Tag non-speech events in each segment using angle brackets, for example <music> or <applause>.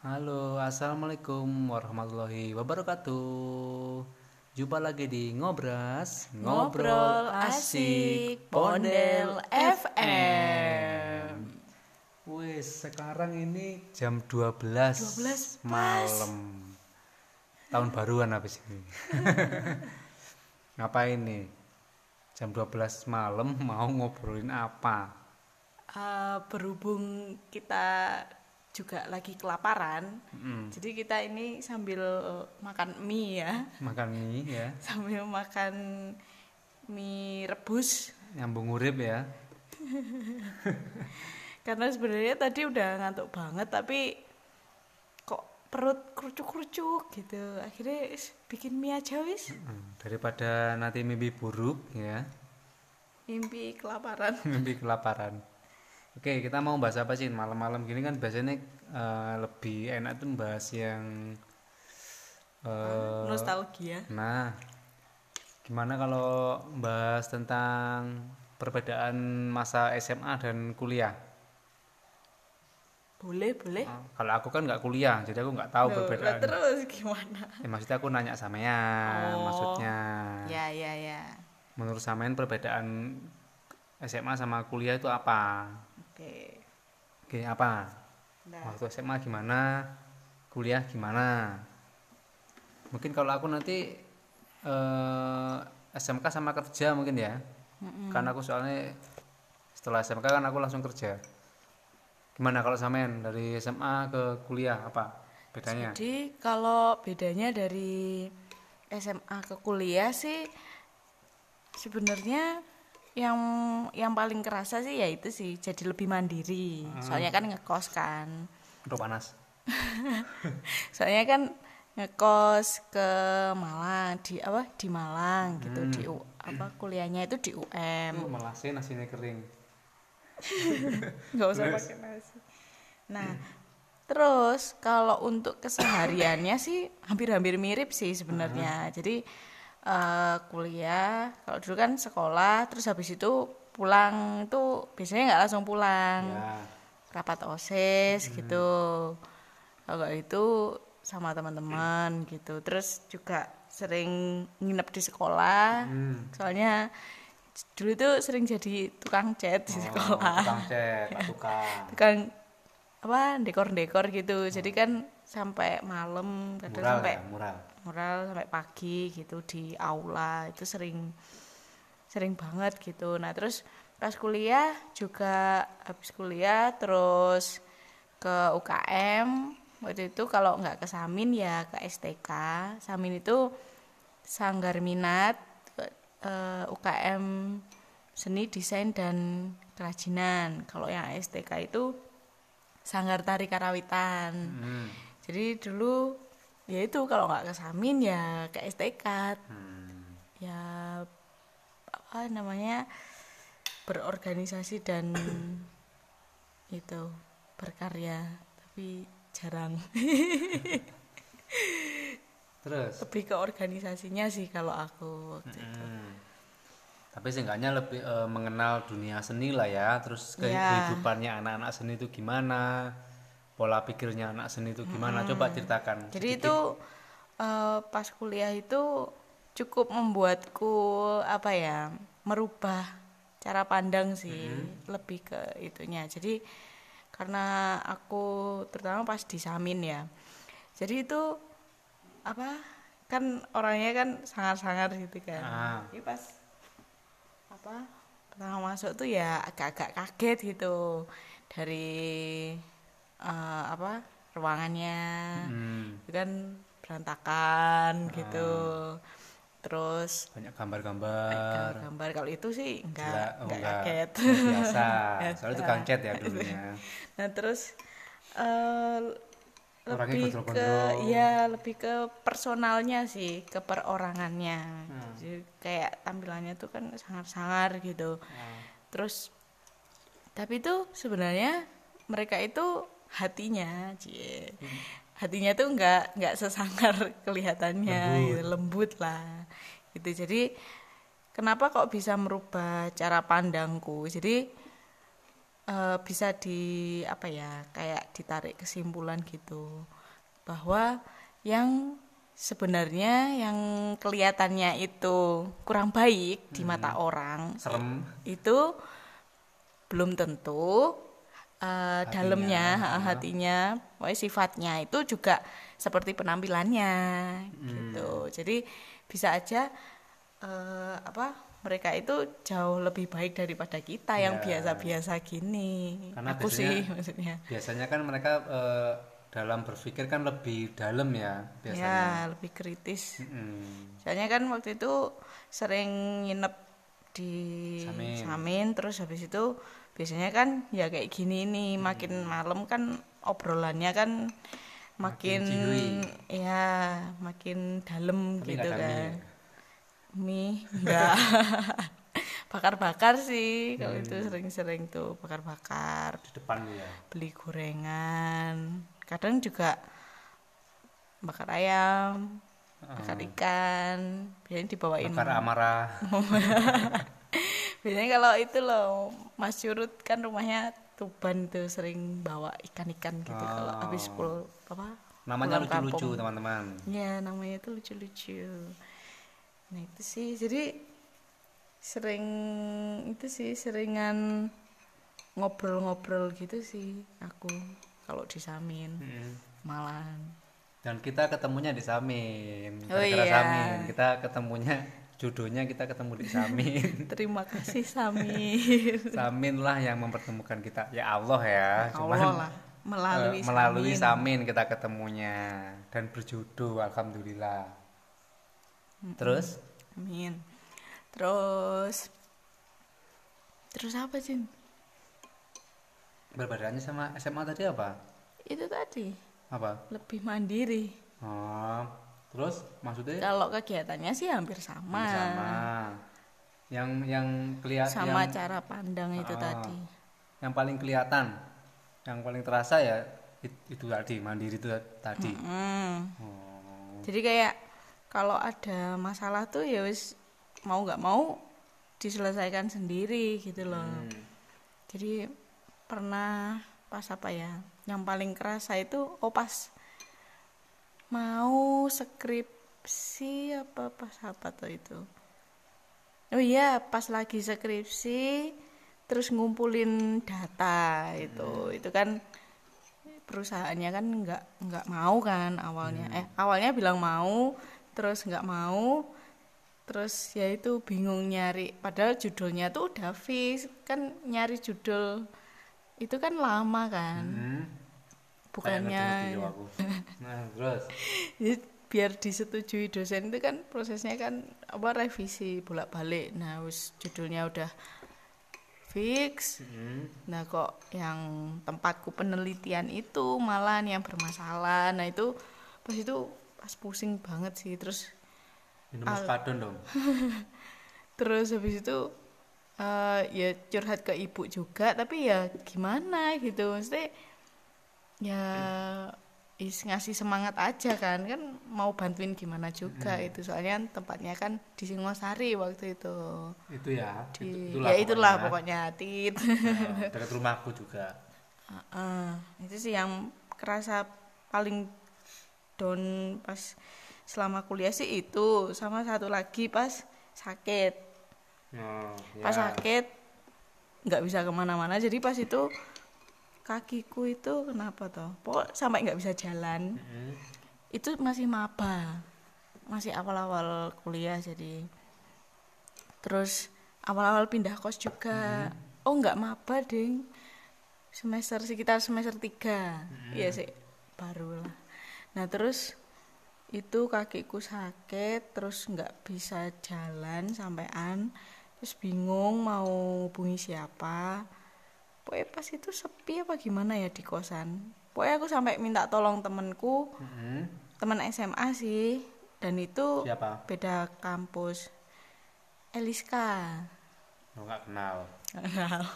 Halo, assalamualaikum warahmatullahi wabarakatuh. Jumpa lagi di ngobras, Ngobrol asik Pondel FM. Wes, sekarang ini jam 12, 12 pas. malam. Tahun baruan habis ini. <laughs> Ngapain nih? Jam 12 malam mau ngobrolin apa? Eh, berhubung kita juga lagi kelaparan, Mm, jadi kita ini sambil makan mie ya, makan mie ya, <laughs> sambil makan mie rebus. nyambung urip ya. <laughs> Karena sebenarnya tadi udah ngantuk banget, tapi kok perut kerucuk-kerucuk gitu. Akhirnya is, bikin mie aja wis. Mm, Daripada nanti mimpi buruk ya. Mimpi kelaparan. <laughs> mimpi kelaparan. Oke, kita mau bahas apa sih malam-malam gini kan biasanya eh, lebih enak tuh bahas yang eh, Nostalgia. nah, gimana kalau bahas tentang perbedaan masa SMA dan kuliah? Boleh, boleh. Eh, kalau aku kan nggak kuliah, jadi aku nggak tahu Loh, perbedaan. terus gimana? Ya, maksudnya aku nanya sampean, Oh. maksudnya Ya, ya, ya. menurut sampean perbedaan SMA sama kuliah itu apa? Oke. Oke, apa? Nah, waktu SMA gimana? Kuliah gimana? Mungkin kalau aku nanti eh, SMK sama kerja mungkin ya. Karena aku soalnya setelah SMK kan aku langsung kerja. Gimana kalau sampean dari SMA ke kuliah apa bedanya? Jadi kalau bedanya dari SMA ke kuliah sih sebenarnya yang yang paling kerasa sih ya itu sih jadi lebih mandiri. Soalnya kan ngekos kan. Aduh panas <laughs> Soalnya kan ngekos ke Malang di apa di Malang gitu di U, apa kuliahnya itu di UM. Melasih nasinya kering <laughs> nggak usah pakai nasi. Nah, terus kalau untuk kesehariannya sih hampir-hampir mirip sih sebenarnya. Jadi eh, kuliah, kalau dulu kan sekolah, terus habis itu pulang itu biasanya nggak langsung pulang, ya rapat osis gitu. Kalau itu sama teman-teman gitu. Terus juga sering nginep di sekolah, hmm. soalnya dulu tuh sering jadi tukang cat di Oh, sekolah. tukang cat <laughs> tukang apa dekor-dekor gitu. Jadi kan sampai malam kadang mural sampai ya mural. mural sampai pagi gitu di aula. Itu sering sering banget gitu. Nah terus pas kuliah juga habis kuliah terus ke UKM waktu itu kalau nggak ke Samin ya ke STK Samin itu sanggar minat eh, UKM seni desain dan kerajinan. Kalau yang STK itu sanggar tari karawitan hmm. jadi dulu ya itu kalau nggak ke Samin ya ke STK Hmm. ya apa namanya berorganisasi dan <coughs> itu berkarya tapi jarang <laughs> terus lebih ke organisasinya sih kalau aku waktu itu Hmm. Tapi seenggaknya lebih eh, mengenal dunia seni lah ya, terus ke- Iya. kehidupannya anak-anak seni itu gimana, pola pikirnya anak seni itu gimana, coba ceritakan. jadi sedikit. itu eh, pas kuliah itu cukup membuatku apa ya merubah cara pandang sih lebih ke itunya jadi karena aku terutama pas di Samin ya jadi itu apa kan orangnya kan sangar-sangar gitu kan Ah. Jadi pas apa pertama masuk tuh ya agak-agak kaget gitu dari eh, apa ruangannya Hmm, itu kan berantakan gitu terus banyak gambar-gambar. gambar kalau itu sih Gila, enggak oh, enggak enggak. kaget Biasa. <laughs> Soalnya itu cat ya dulunya. nah terus eh, Orangnya lebih ke gondrong-gondrong. ya lebih ke personalnya sih ke perorangannya Hmm. Jadi kayak tampilannya tuh kan sangar-sangar gitu Ah. terus tapi itu sebenarnya mereka itu hatinya cie hatinya tuh nggak nggak sesangar <laughs> kelihatannya Lembut. gitu, lembut lah gitu jadi kenapa kok bisa merubah cara pandangku jadi eh, bisa di apa ya kayak ditarik kesimpulan gitu. Bahwa yang sebenarnya yang kelihatannya itu kurang baik di mata orang serem. itu belum tentu eh, dalamnya ha- hatinya pokoknya sifatnya itu juga seperti penampilannya gitu. Jadi bisa aja eh, apa mereka itu jauh lebih baik daripada kita yang Ya. biasa-biasa gini Karena aku biasanya- sih maksudnya biasanya kan mereka eh, dalam berpikir kan lebih dalam ya biasanya ya lebih kritis Mm-mm. soalnya kan waktu itu sering nginep di Samin. Samin terus habis itu biasanya kan ya kayak gini nih Hmm. makin malam kan obrolannya kan makin, cihui. ya makin dalam Tapi gitu kan mie. Enggak. <laughs> Bakar-bakar sih kalau Hmm. itu sering-sering tuh bakar-bakar. Di depan ya. Beli gorengan. Kadang juga bakar ayam bakar ikan. Biasanya dibawain bakar amarah. <laughs> Biasanya kalau itu loh Mas Curut kan rumahnya Tuban tuh sering bawa ikan-ikan gitu. Kalau Oh. habis pul apa? Namanya lucu-lucu teman-teman. Ya namanya itu lucu-lucu nah itu sih. Jadi sering itu sih seringan ngobrol-ngobrol gitu sih aku. Kalau di Samin Mm. malan dan kita ketemunya di Samin Oh iya. Samin. Kita ketemunya jodohnya kita ketemu di Samin. <laughs> Terima kasih Samin. <laughs> Samin lah yang mempertemukan kita. Ya Allah ya cuman Allah lah melalui eh, melalui Samin. Samin kita ketemunya dan berjodoh alhamdulillah terus Amin. Terus Terus apa, Jin? perbedaannya sama SMA tadi apa Itu tadi apa lebih mandiri. oh terus maksudnya Kalau kegiatannya sih hampir sama. sama yang yang kelihatan Sama yang, cara pandang itu Ah. tadi. yang paling kelihatan yang paling terasa ya it- itu tadi mandiri itu tadi Hmm. oh Jadi kayak kalau ada masalah tuh ya wis mau nggak mau diselesaikan sendiri gitu loh. Hmm. Jadi pernah pas apa ya? Yang paling kerasa itu oh pas mau skripsi apa pas apa tuh itu. Oh iya, pas lagi skripsi terus ngumpulin data itu. Itu kan perusahaannya kan nggak nggak mau kan awalnya. Eh, awalnya bilang mau, terus nggak mau. Terus ya itu bingung nyari padahal judulnya tuh udah fix kan nyari judul itu kan lama kan Hmm. bukannya <laughs> nah terus Jadi biar disetujui dosen itu kan prosesnya kan apa revisi bolak-balik nah wis judulnya udah fix Hmm. nah kok yang tempatku penelitian itu malah yang bermasalah nah itu pas itu pas pusing banget sih terus minum muscadon dong. <laughs> Terus habis itu eh, ya curhat ke ibu juga tapi ya gimana gitu maksudnya ya is ngasih semangat aja kan kan mau bantuin gimana juga itu soalnya tempatnya kan di Singosari waktu itu. Itu ya di itu, ya itulah pokoknya. pokoknya tit. Nah, dekat rumahku juga. <laughs> Heeh, itu sih yang kerasa paling down pas selama kuliah sih itu sama satu lagi pas sakit. Oh, pas ya. sakit nggak bisa ke mana-mana. Jadi pas itu kakiku itu kenapa toh? Pokok sampai nggak bisa jalan. Hmm. itu masih maba masih awal-awal kuliah jadi. Terus awal-awal pindah kos juga. Oh nggak maba ding. Semester sekitar semester tiga. Iya sih baru lah nah terus itu kakiku sakit terus nggak bisa jalan sampean. Terus bingung mau hubungi siapa. Pokoknya pas itu sepi apa gimana ya di kosan? Pokoknya aku sampai minta tolong temenku Hmm. teman SMA sih dan itu siapa? beda kampus. Eliska. Oh, nggak kenal. <laughs>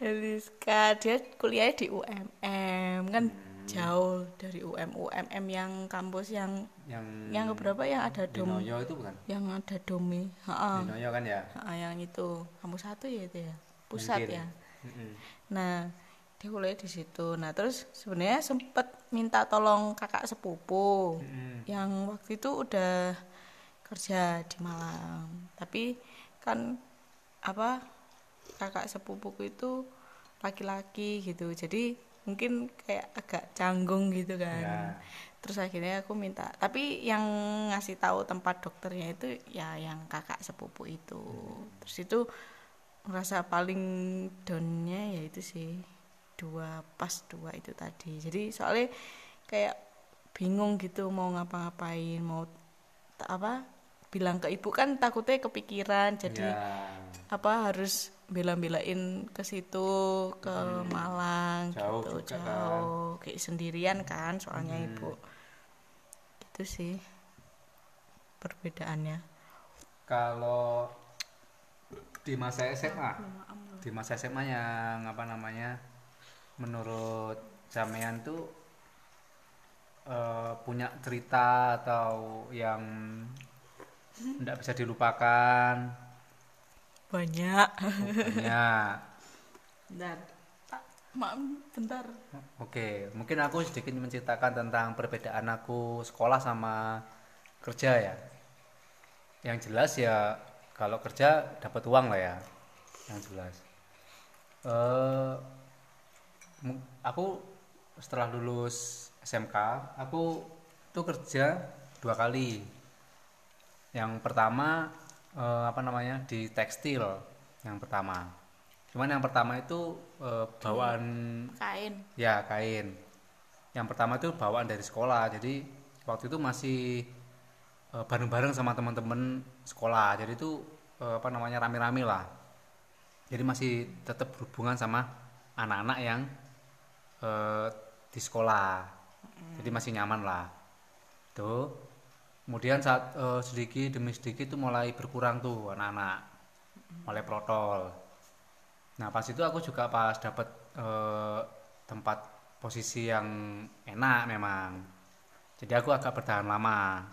Eliska dia kuliah di UMM kan jauh dari UM UMM yang kampus yang yang yang berapa yang ada dom itu bukan? Yang ada domi. Heeh. di Noyo kan ya? Heeh, yang itu. Kampus satu ya itu ya? Pusat Mungkin. ya? Mm-mm. nah dia kuliah di situ. Nah terus sebenarnya sempet minta tolong kakak sepupu Mm-mm. yang waktu itu udah kerja di Malang. Tapi kan apa kakak sepupuku itu laki-laki gitu. Jadi mungkin kayak agak canggung gitu kan Ya. terus akhirnya aku minta tapi yang ngasih tahu tempat dokternya itu ya yang kakak sepupu itu terus itu ngerasa paling downnya ya itu sih dua pas dua itu tadi jadi soalnya kayak bingung gitu mau ngapa-ngapain mau apa bilang ke ibu kan takutnya kepikiran jadi Ya. apa harus bela-belain ke situ ke Malang Jauh gitu juga kan. jauh. Kayak sendirian kan soalnya Hmm. ibu. Itu sih perbedaannya. Kalau di masa SMA di masa SMA yang apa namanya menurut Jamean tuh eh, punya cerita atau yang tidak bisa dilupakan banyak banyak bentar Pak, maaf bentar Oke, mungkin aku sedikit menceritakan tentang perbedaan aku sekolah sama kerja ya. Yang jelas ya kalau kerja dapat uang lah ya, yang jelas. Eh, mu- aku setelah lulus SMK, aku tuh kerja dua kali. Yang pertama eh, apa namanya di tekstil, yang pertama. Cuman yang pertama itu eh, bawaan kain Ya, kain. Yang pertama itu bawaan dari sekolah. Jadi waktu itu masih eh, bareng-bareng sama teman-teman sekolah. Jadi itu eh, apa namanya rame-rame lah. Jadi masih tetap berhubungan sama anak-anak yang eh, di sekolah. Jadi masih nyaman lah. Tuh. Kemudian saat eh, sedikit demi sedikit itu mulai berkurang tuh anak-anak. Mulai protol. Nah pas itu aku juga pas dapat eh, tempat posisi yang enak memang. Jadi aku agak bertahan lama.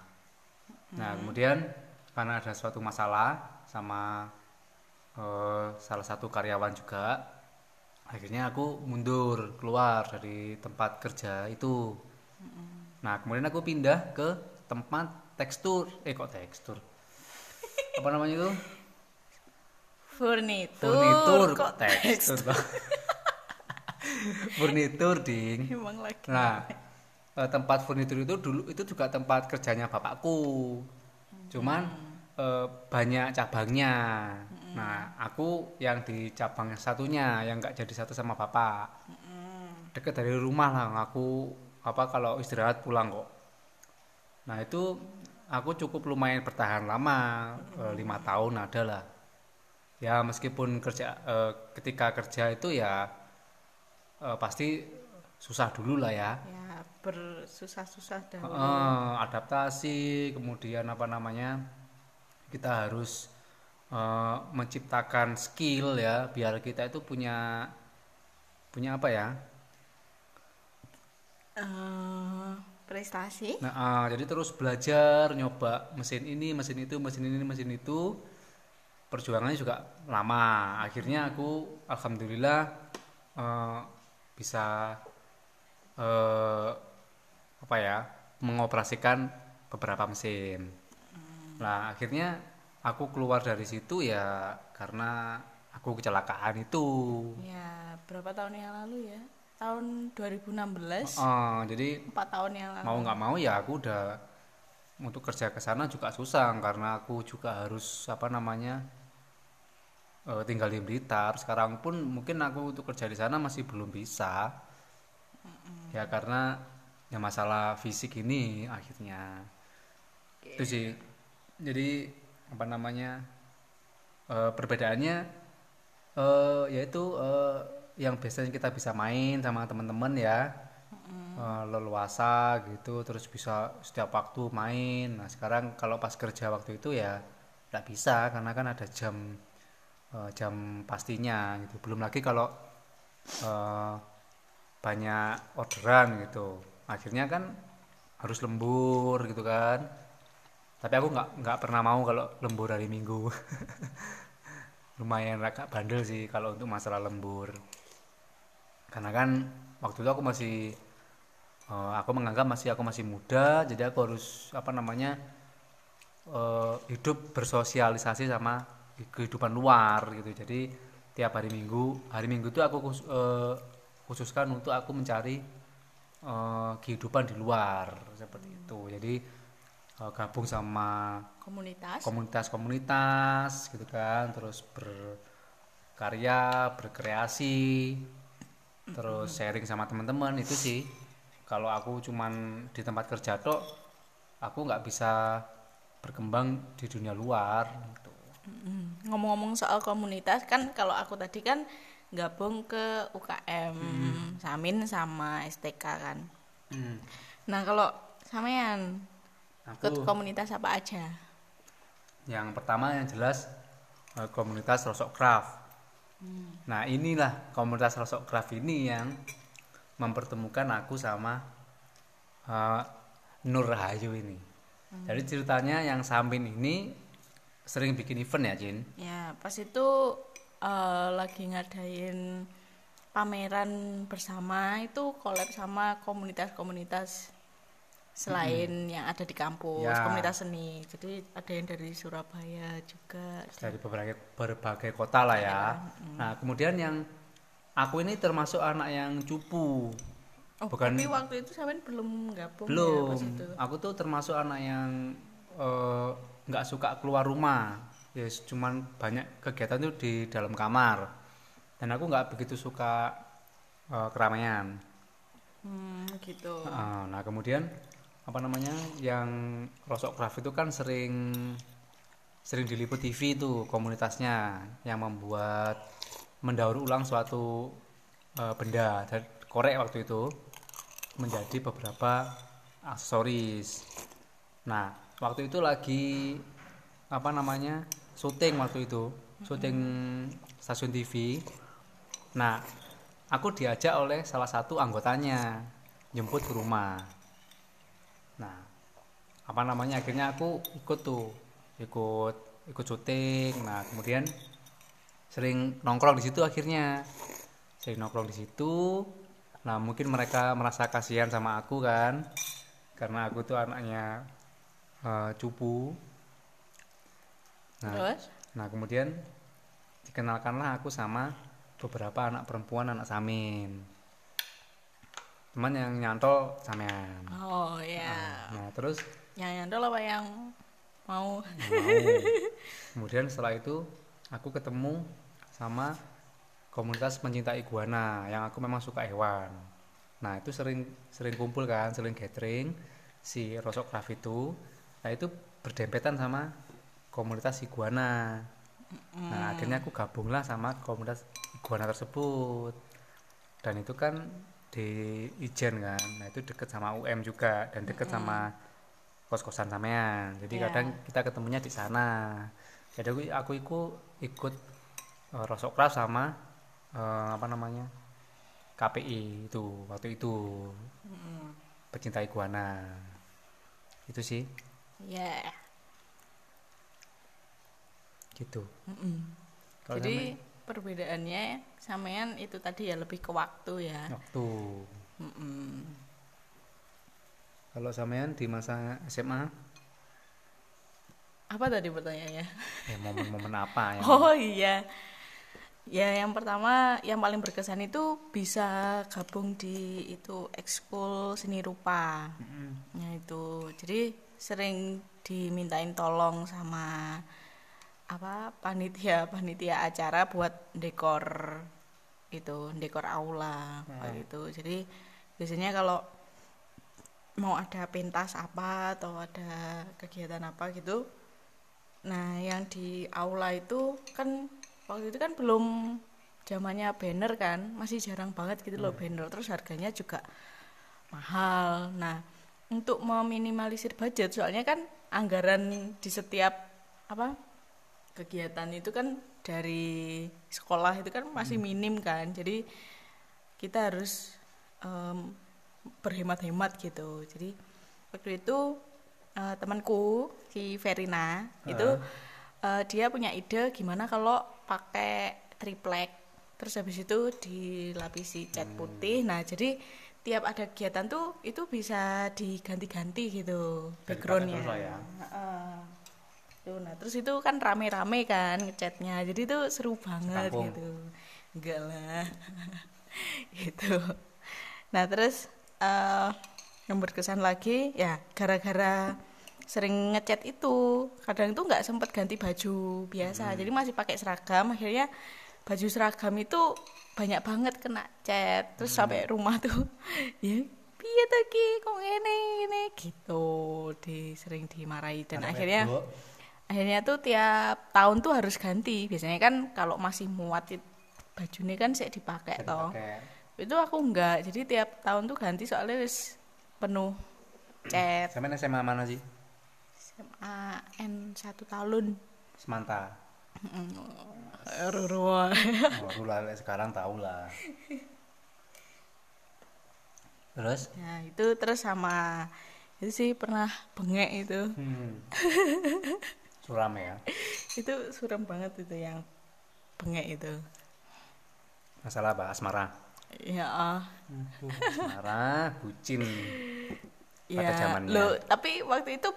Nah kemudian karena ada suatu masalah sama eh, salah satu karyawan juga, akhirnya aku mundur keluar dari tempat kerja itu. Nah kemudian aku pindah ke tempat tekstur, eh kok tekstur? Apa namanya itu? furnitur Furnitur kok tekstur. <laughs> Furnitur ding. emang lagi Nah, eh, tempat furnitur itu dulu itu juga tempat kerjanya bapakku. Cuman eh, banyak cabangnya. Nah, aku yang di cabang satunya yang nggak jadi satu sama bapak. Dekat dari rumah lah, aku apa kalau istirahat pulang kok. Nah, itu aku cukup lumayan bertahan lama, eh, lima tahun ada lah. Ya meskipun kerja eh, ketika kerja itu ya eh, pasti susah dulu lah ya. ya bersusah-susah dahulu Eh, adaptasi kemudian apa namanya kita harus menciptakan skill ya biar kita itu punya punya apa ya Eh, prestasi? Nah eh, jadi terus belajar nyoba mesin ini mesin itu mesin ini mesin itu. Perjuangannya juga lama. Akhirnya aku alhamdulillah eh, bisa eh, apa ya mengoperasikan beberapa mesin. Nah, akhirnya aku keluar dari situ ya karena aku kecelakaan itu. ya berapa tahun yang lalu ya tahun 2016 Eh, jadi empat tahun yang lalu mau nggak mau ya aku udah untuk kerja ke sana juga susah karena aku juga harus apa namanya eh, tinggal di Blitar. Sekarang pun mungkin aku untuk kerja di sana masih belum bisa. Ya karena ya masalah fisik ini akhirnya. Itu sih. Jadi apa namanya? eh, perbedaannya eh yaitu eh, yang biasanya kita bisa main sama teman-teman ya. Eh, leluasa gitu terus bisa setiap waktu main. Nah sekarang kalau pas kerja waktu itu ya nggak bisa karena kan ada jam eh, jam pastinya gitu. Belum lagi kalau eh, banyak orderan gitu. Akhirnya kan harus lembur gitu kan. Tapi aku nggak nggak pernah mau kalau lembur hari minggu. <laughs> Lumayan agak bandel sih kalau untuk masalah lembur karena kan waktu itu aku masih eh, aku menganggap masih aku masih muda jadi aku harus apa namanya eh, hidup bersosialisasi sama kehidupan luar gitu. Jadi tiap hari minggu hari minggu itu aku khus- eh, khususkan untuk aku mencari eh, kehidupan di luar seperti itu. Jadi eh, gabung sama komunitas? komunitas-komunitas gitu kan. Terus berkarya berkreasi terus sharing sama teman-teman itu sih. Kalau aku cuman di tempat kerja tok aku nggak bisa berkembang di dunia luar gitu. Ngomong-ngomong soal komunitas kan kalau aku tadi kan gabung ke UKM Samin sama STK kan. Nah kalau sampean ikut komunitas apa aja? Yang pertama yang jelas eh, komunitas rosok craft nah inilah komunitas rosok craft ini yang mempertemukan aku sama eh, Nur Rahayu ini. Jadi ceritanya yang Samin ini sering bikin event ya Jin? Ya pas itu eh, lagi ngadain pameran bersama itu collab sama komunitas-komunitas selain yang ada di kampus Ya. komunitas seni jadi ada yang dari Surabaya juga. Dari berbagai berbagai kota lah ya. Nah kemudian yang aku ini termasuk anak yang cupu. Oh Bukan- tapi waktu itu sampean belum gabung ya belum. pas itu? Aku tuh termasuk anak yang eh, nggak suka keluar rumah. Ya cuman banyak kegiatan tuh di dalam kamar. Dan aku nggak begitu suka eh, keramaian. Hmm, gitu. Heeh, nah kemudian apa namanya yang rosok craft itu kan sering sering diliput TV itu komunitasnya yang membuat mendaur ulang suatu eh, benda dan korek waktu itu menjadi beberapa aksesoris. Nah, waktu itu lagi apa namanya? syuting waktu itu, syuting stasiun TV. Nah, aku diajak oleh salah satu anggotanya jemput ke rumah. Nah, apa namanya? Akhirnya aku ikut tuh, ikut ikut syuting. Nah, kemudian sering nongkrong di situ akhirnya. Sering nongkrong di situ. Nah, mungkin mereka merasa kasihan sama aku kan. Karena aku tuh anaknya eh, cupu. Nah, terus Nah, kemudian dikenalkanlah aku sama beberapa anak perempuan, anak samin. Teman yang nyantol sampean. oh ya Nah, terus yang nyantol apa yang mau mau. Kemudian setelah itu aku ketemu sama komunitas pencinta iguana yang aku memang suka hewan. Nah, itu sering sering kumpul kan, sering gathering si Rosok Craft itu. Nah, itu berdempetan sama komunitas iguana. Nah, akhirnya aku gabunglah sama komunitas iguana tersebut. Dan itu kan di Ijen kan. Nah, itu deket sama UM juga dan deket sama kos-kosan sampean. Jadi Iya. kadang kita ketemunya di sana. Jadi aku aku iku ikut eh, Rosok Craft sama eh, apa namanya? KPI itu waktu itu. Pecinta iguana. Itu sih, ya gitu. Mm-mm. Kalau jadi perbedaannya sampean itu tadi ya lebih ke waktu ya waktu. Mm-mm. Kalau sampean di masa SMA, apa tadi pertanyaannya? Ya momen-momen apa <laughs> yang oh iya. Ya yang pertama yang paling berkesan itu bisa gabung di itu ekskul seni rupa. Ya itu. Jadi sering dimintain tolong sama apa panitia panitia acara buat dekor itu dekor aula kayak gitu. Jadi biasanya kalau mau ada pentas apa atau ada kegiatan apa gitu. Nah yang di aula itu kan waktu itu kan belum zamannya banner kan masih jarang banget gitu loh banner. Terus harganya juga mahal. Nah untuk meminimalisir budget soalnya kan anggaran di setiap apa kegiatan itu kan dari sekolah itu kan masih minim kan. Jadi kita harus em, berhemat-hemat gitu. Jadi waktu itu eh, temanku si Verina itu eh, dia punya ide gimana kalau pakai triplek terus habis itu dilapisi cat putih. Nah jadi tiap ada kegiatan tuh itu bisa diganti-ganti gitu backgroundnya. ya. Tuh, nah terus itu kan rame-rame kan ngecatnya. Jadi itu seru banget Sekampung. gitu. Enggak lah. <laughs> Gitu. Nah terus eh yang berkesan lagi ya gara-gara sering ngecat itu. Kadang itu nggak sempet ganti baju biasa. Jadi masih pakai seragam. Akhirnya baju seragam itu banyak banget kena cat terus sampai rumah tuh <laughs> ya piye ki kok ngene ngene? Gitu. Di sering dimarahi. Dan Anak akhirnya wedok. akhirnya tuh tiap tahun tuh harus ganti. Biasanya kan kalau masih muat it- bajunya kan saya dipakai toh itu aku enggak jadi tiap tahun tuh ganti soalnya wis penuh cat Sampean SMA mana sih? SMA N satu tahun Semanta. Rurua. Oh, lah sekarang tahu lah. Terus? ya itu terus sama itu sih pernah bengek itu Hmm. <laughs> Suram ya. itu suram banget itu yang bengek itu Masalah apa? Asmara. Ya ah. Aduh, asmara, bucin. Pada ya zamannya. lo tapi waktu itu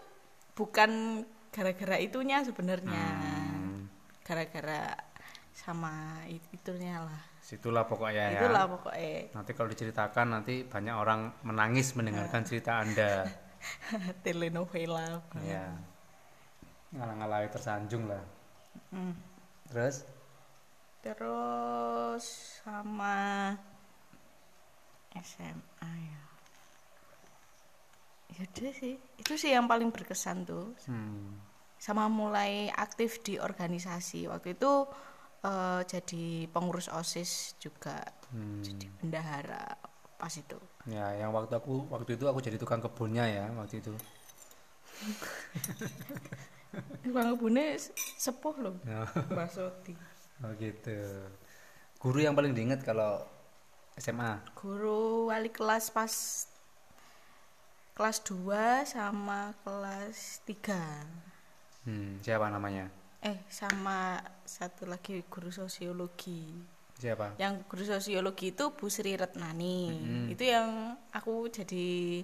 bukan gara-gara itunya sebenarnya Hmm. gara-gara sama it- itunya lah Situlah pokoknya ya. itulah pokoknya Nanti kalau diceritakan nanti banyak orang menangis mendengarkan cerita Anda. <laughs> telenovela ya. Ngalang-ngalangi tersanjung lah. Hmm. Terus? terus sama SMA ya Yaudah sih itu sih yang paling berkesan tuh Hmm. sama mulai aktif di organisasi waktu itu eh, jadi pengurus osis juga Hmm. jadi bendahara pas itu Ya, yang waktu aku waktu itu aku jadi tukang kebunnya ya waktu itu. <laughs> Bang Kebune sepuh loh Ya. Mbak Soti <laughs> Oh gitu. Guru yang paling diingat kalau SMA. guru wali kelas pas kelas 2 sama kelas 3 Hmm, siapa namanya? eh sama satu lagi guru sosiologi. Siapa? yang guru sosiologi itu Bu Sri Retnani. Itu yang aku jadi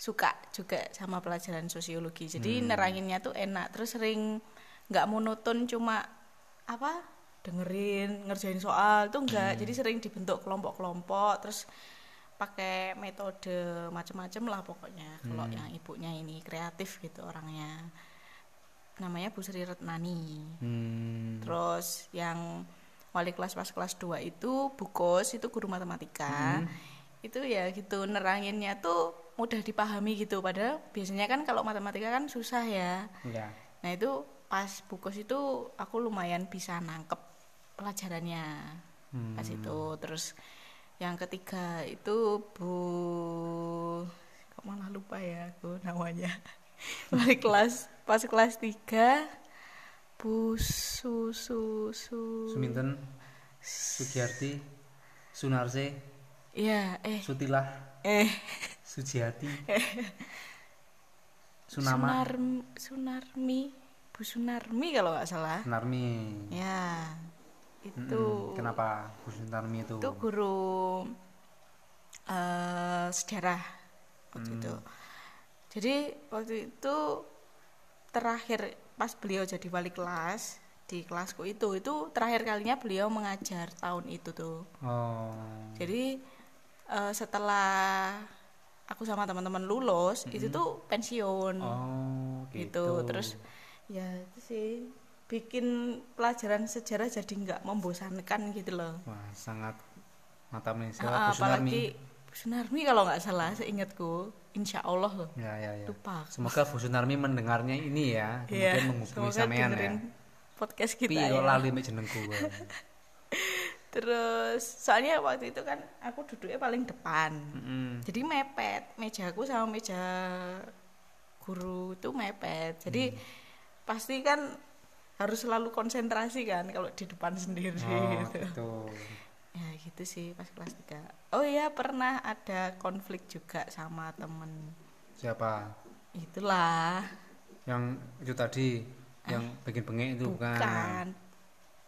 suka juga sama pelajaran sosiologi. Jadi neranginnya tuh enak terus sering nggak monoton cuma apa dengerin ngerjain soal tuh enggak jadi sering dibentuk kelompok-kelompok terus pakai metode macam-macam lah pokoknya kalau yang ibunya ini kreatif gitu orangnya namanya Bu Sri Retnani Hmm. Terus yang wali kelas pas kelas 2 itu Bukos itu guru matematika. Itu ya gitu neranginnya tuh mudah dipahami gitu padahal biasanya kan kalau matematika kan susah ya. Ya. Nah, itu pas Bukos itu aku lumayan bisa nangkep pelajarannya. Pas itu terus yang ketiga itu Bu kok malah lupa ya aku namanya. <laughs> wali kelas pas kelas 3 Bu Su Su Su Suminten, Sugiarti, Sunarse, Ya, eh Sutilah, eh Sujiati, <laughs> Sunama, Sunar Sunarmi, Bu Sunarmi kalau nggak salah. Sunarmi. Ya. Itu. Kenapa Bu Sunarmi itu? itu guru eh sejarah waktu itu. Jadi waktu itu terakhir pas beliau jadi wali kelas di kelasku itu itu terakhir kalinya beliau mengajar tahun itu tuh. Oh. Jadi eh, setelah aku sama teman-teman lulus itu tuh pensiun Oh, gitu. gitu. Terus ya itu sih bikin pelajaran sejarah jadi nggak membosankan gitu loh. Wah, sangat mata menisah Ah, Bu Sunarmi. apalagi Sunarmi kalau nggak salah seingatku insya Allah loh Ya, ya, ya. lupa. Semoga Bu Sunarmi mendengarnya ini ya, kemudian Iya, menghubungi semoga sampean ya. podcast kita Piye ya. lali jenengku. <laughs> Terus soalnya waktu itu kan aku duduknya paling depan. Mm-mm. Jadi mepet, mejaku sama meja guru itu mepet. Jadi Hmm. pasti kan harus selalu konsentrasi kan kalau di depan sendiri Oh, gitu. gitu. Ya gitu sih pas kelas 3. Oh iya pernah ada konflik juga sama temen. Siapa? Itulah. Yang itu tadi yang bikin bengek itu bukan. Bukan.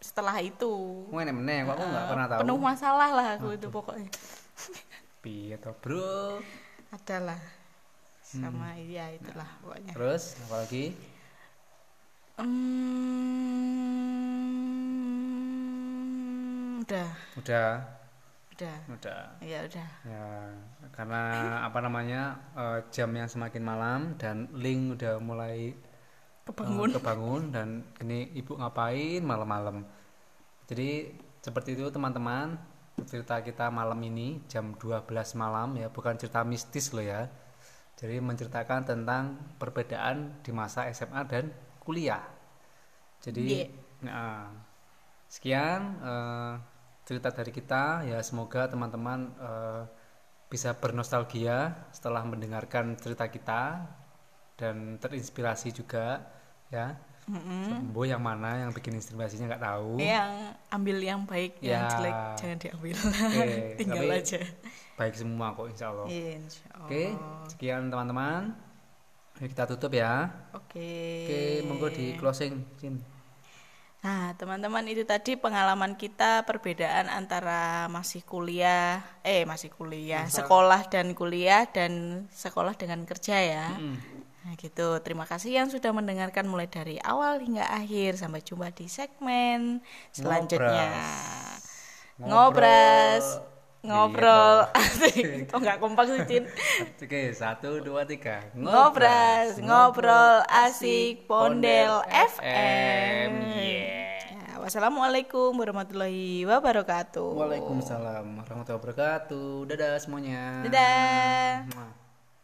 setelah itu meneh kok aku nggak Eh, pernah tahu. penuh masalah lah aku itu pokoknya Piye to, Bro? adalah Hmm. sama iya itulah pokoknya Terus apa lagi? Hmm, udah Udah, udah udah. ya udah Ya, karena apa namanya? eh, jam yang semakin malam dan link udah mulai kebangun eh, kebangun dan ini ibu ngapain malam-malam. Jadi seperti itu teman-teman cerita kita malam ini jam 12 malam ya bukan cerita mistis loh ya jadi menceritakan tentang perbedaan di masa SMA dan kuliah. Jadi Yeah. nah, sekian eh, cerita dari kita. Ya semoga teman-teman eh, bisa bernostalgia setelah mendengarkan cerita kita dan terinspirasi juga ya. Sembuh yang mana yang bikin inspirasinya nggak tahu. Yang ambil yang baik yang Ya. jelek jangan diambil. Oke, <laughs> tinggal tapi- aja. baik semua kok insya Allah. Insya oke Allah. sekian teman-teman kita tutup ya oke oke monggo di closing Cin Nah, teman-teman itu tadi pengalaman kita perbedaan antara masih kuliah, eh masih kuliah, sekolah dan kuliah dan sekolah dengan kerja ya. Nah, gitu. Terima kasih yang sudah mendengarkan mulai dari awal hingga akhir. Sampai jumpa di segmen selanjutnya. Ngobras. Ngobrol. Asik. <laughs> Kok nggak kompak sih, Cin? <laughs> oke satu dua tiga Ngobras, ngobrol asik Pondel FM. yeah. Ya, wassalamualaikum warahmatullahi wabarakatuh. Waalaikumsalam warahmatullahi wabarakatuh dadah semuanya Dadah.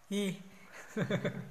Ih. <laughs>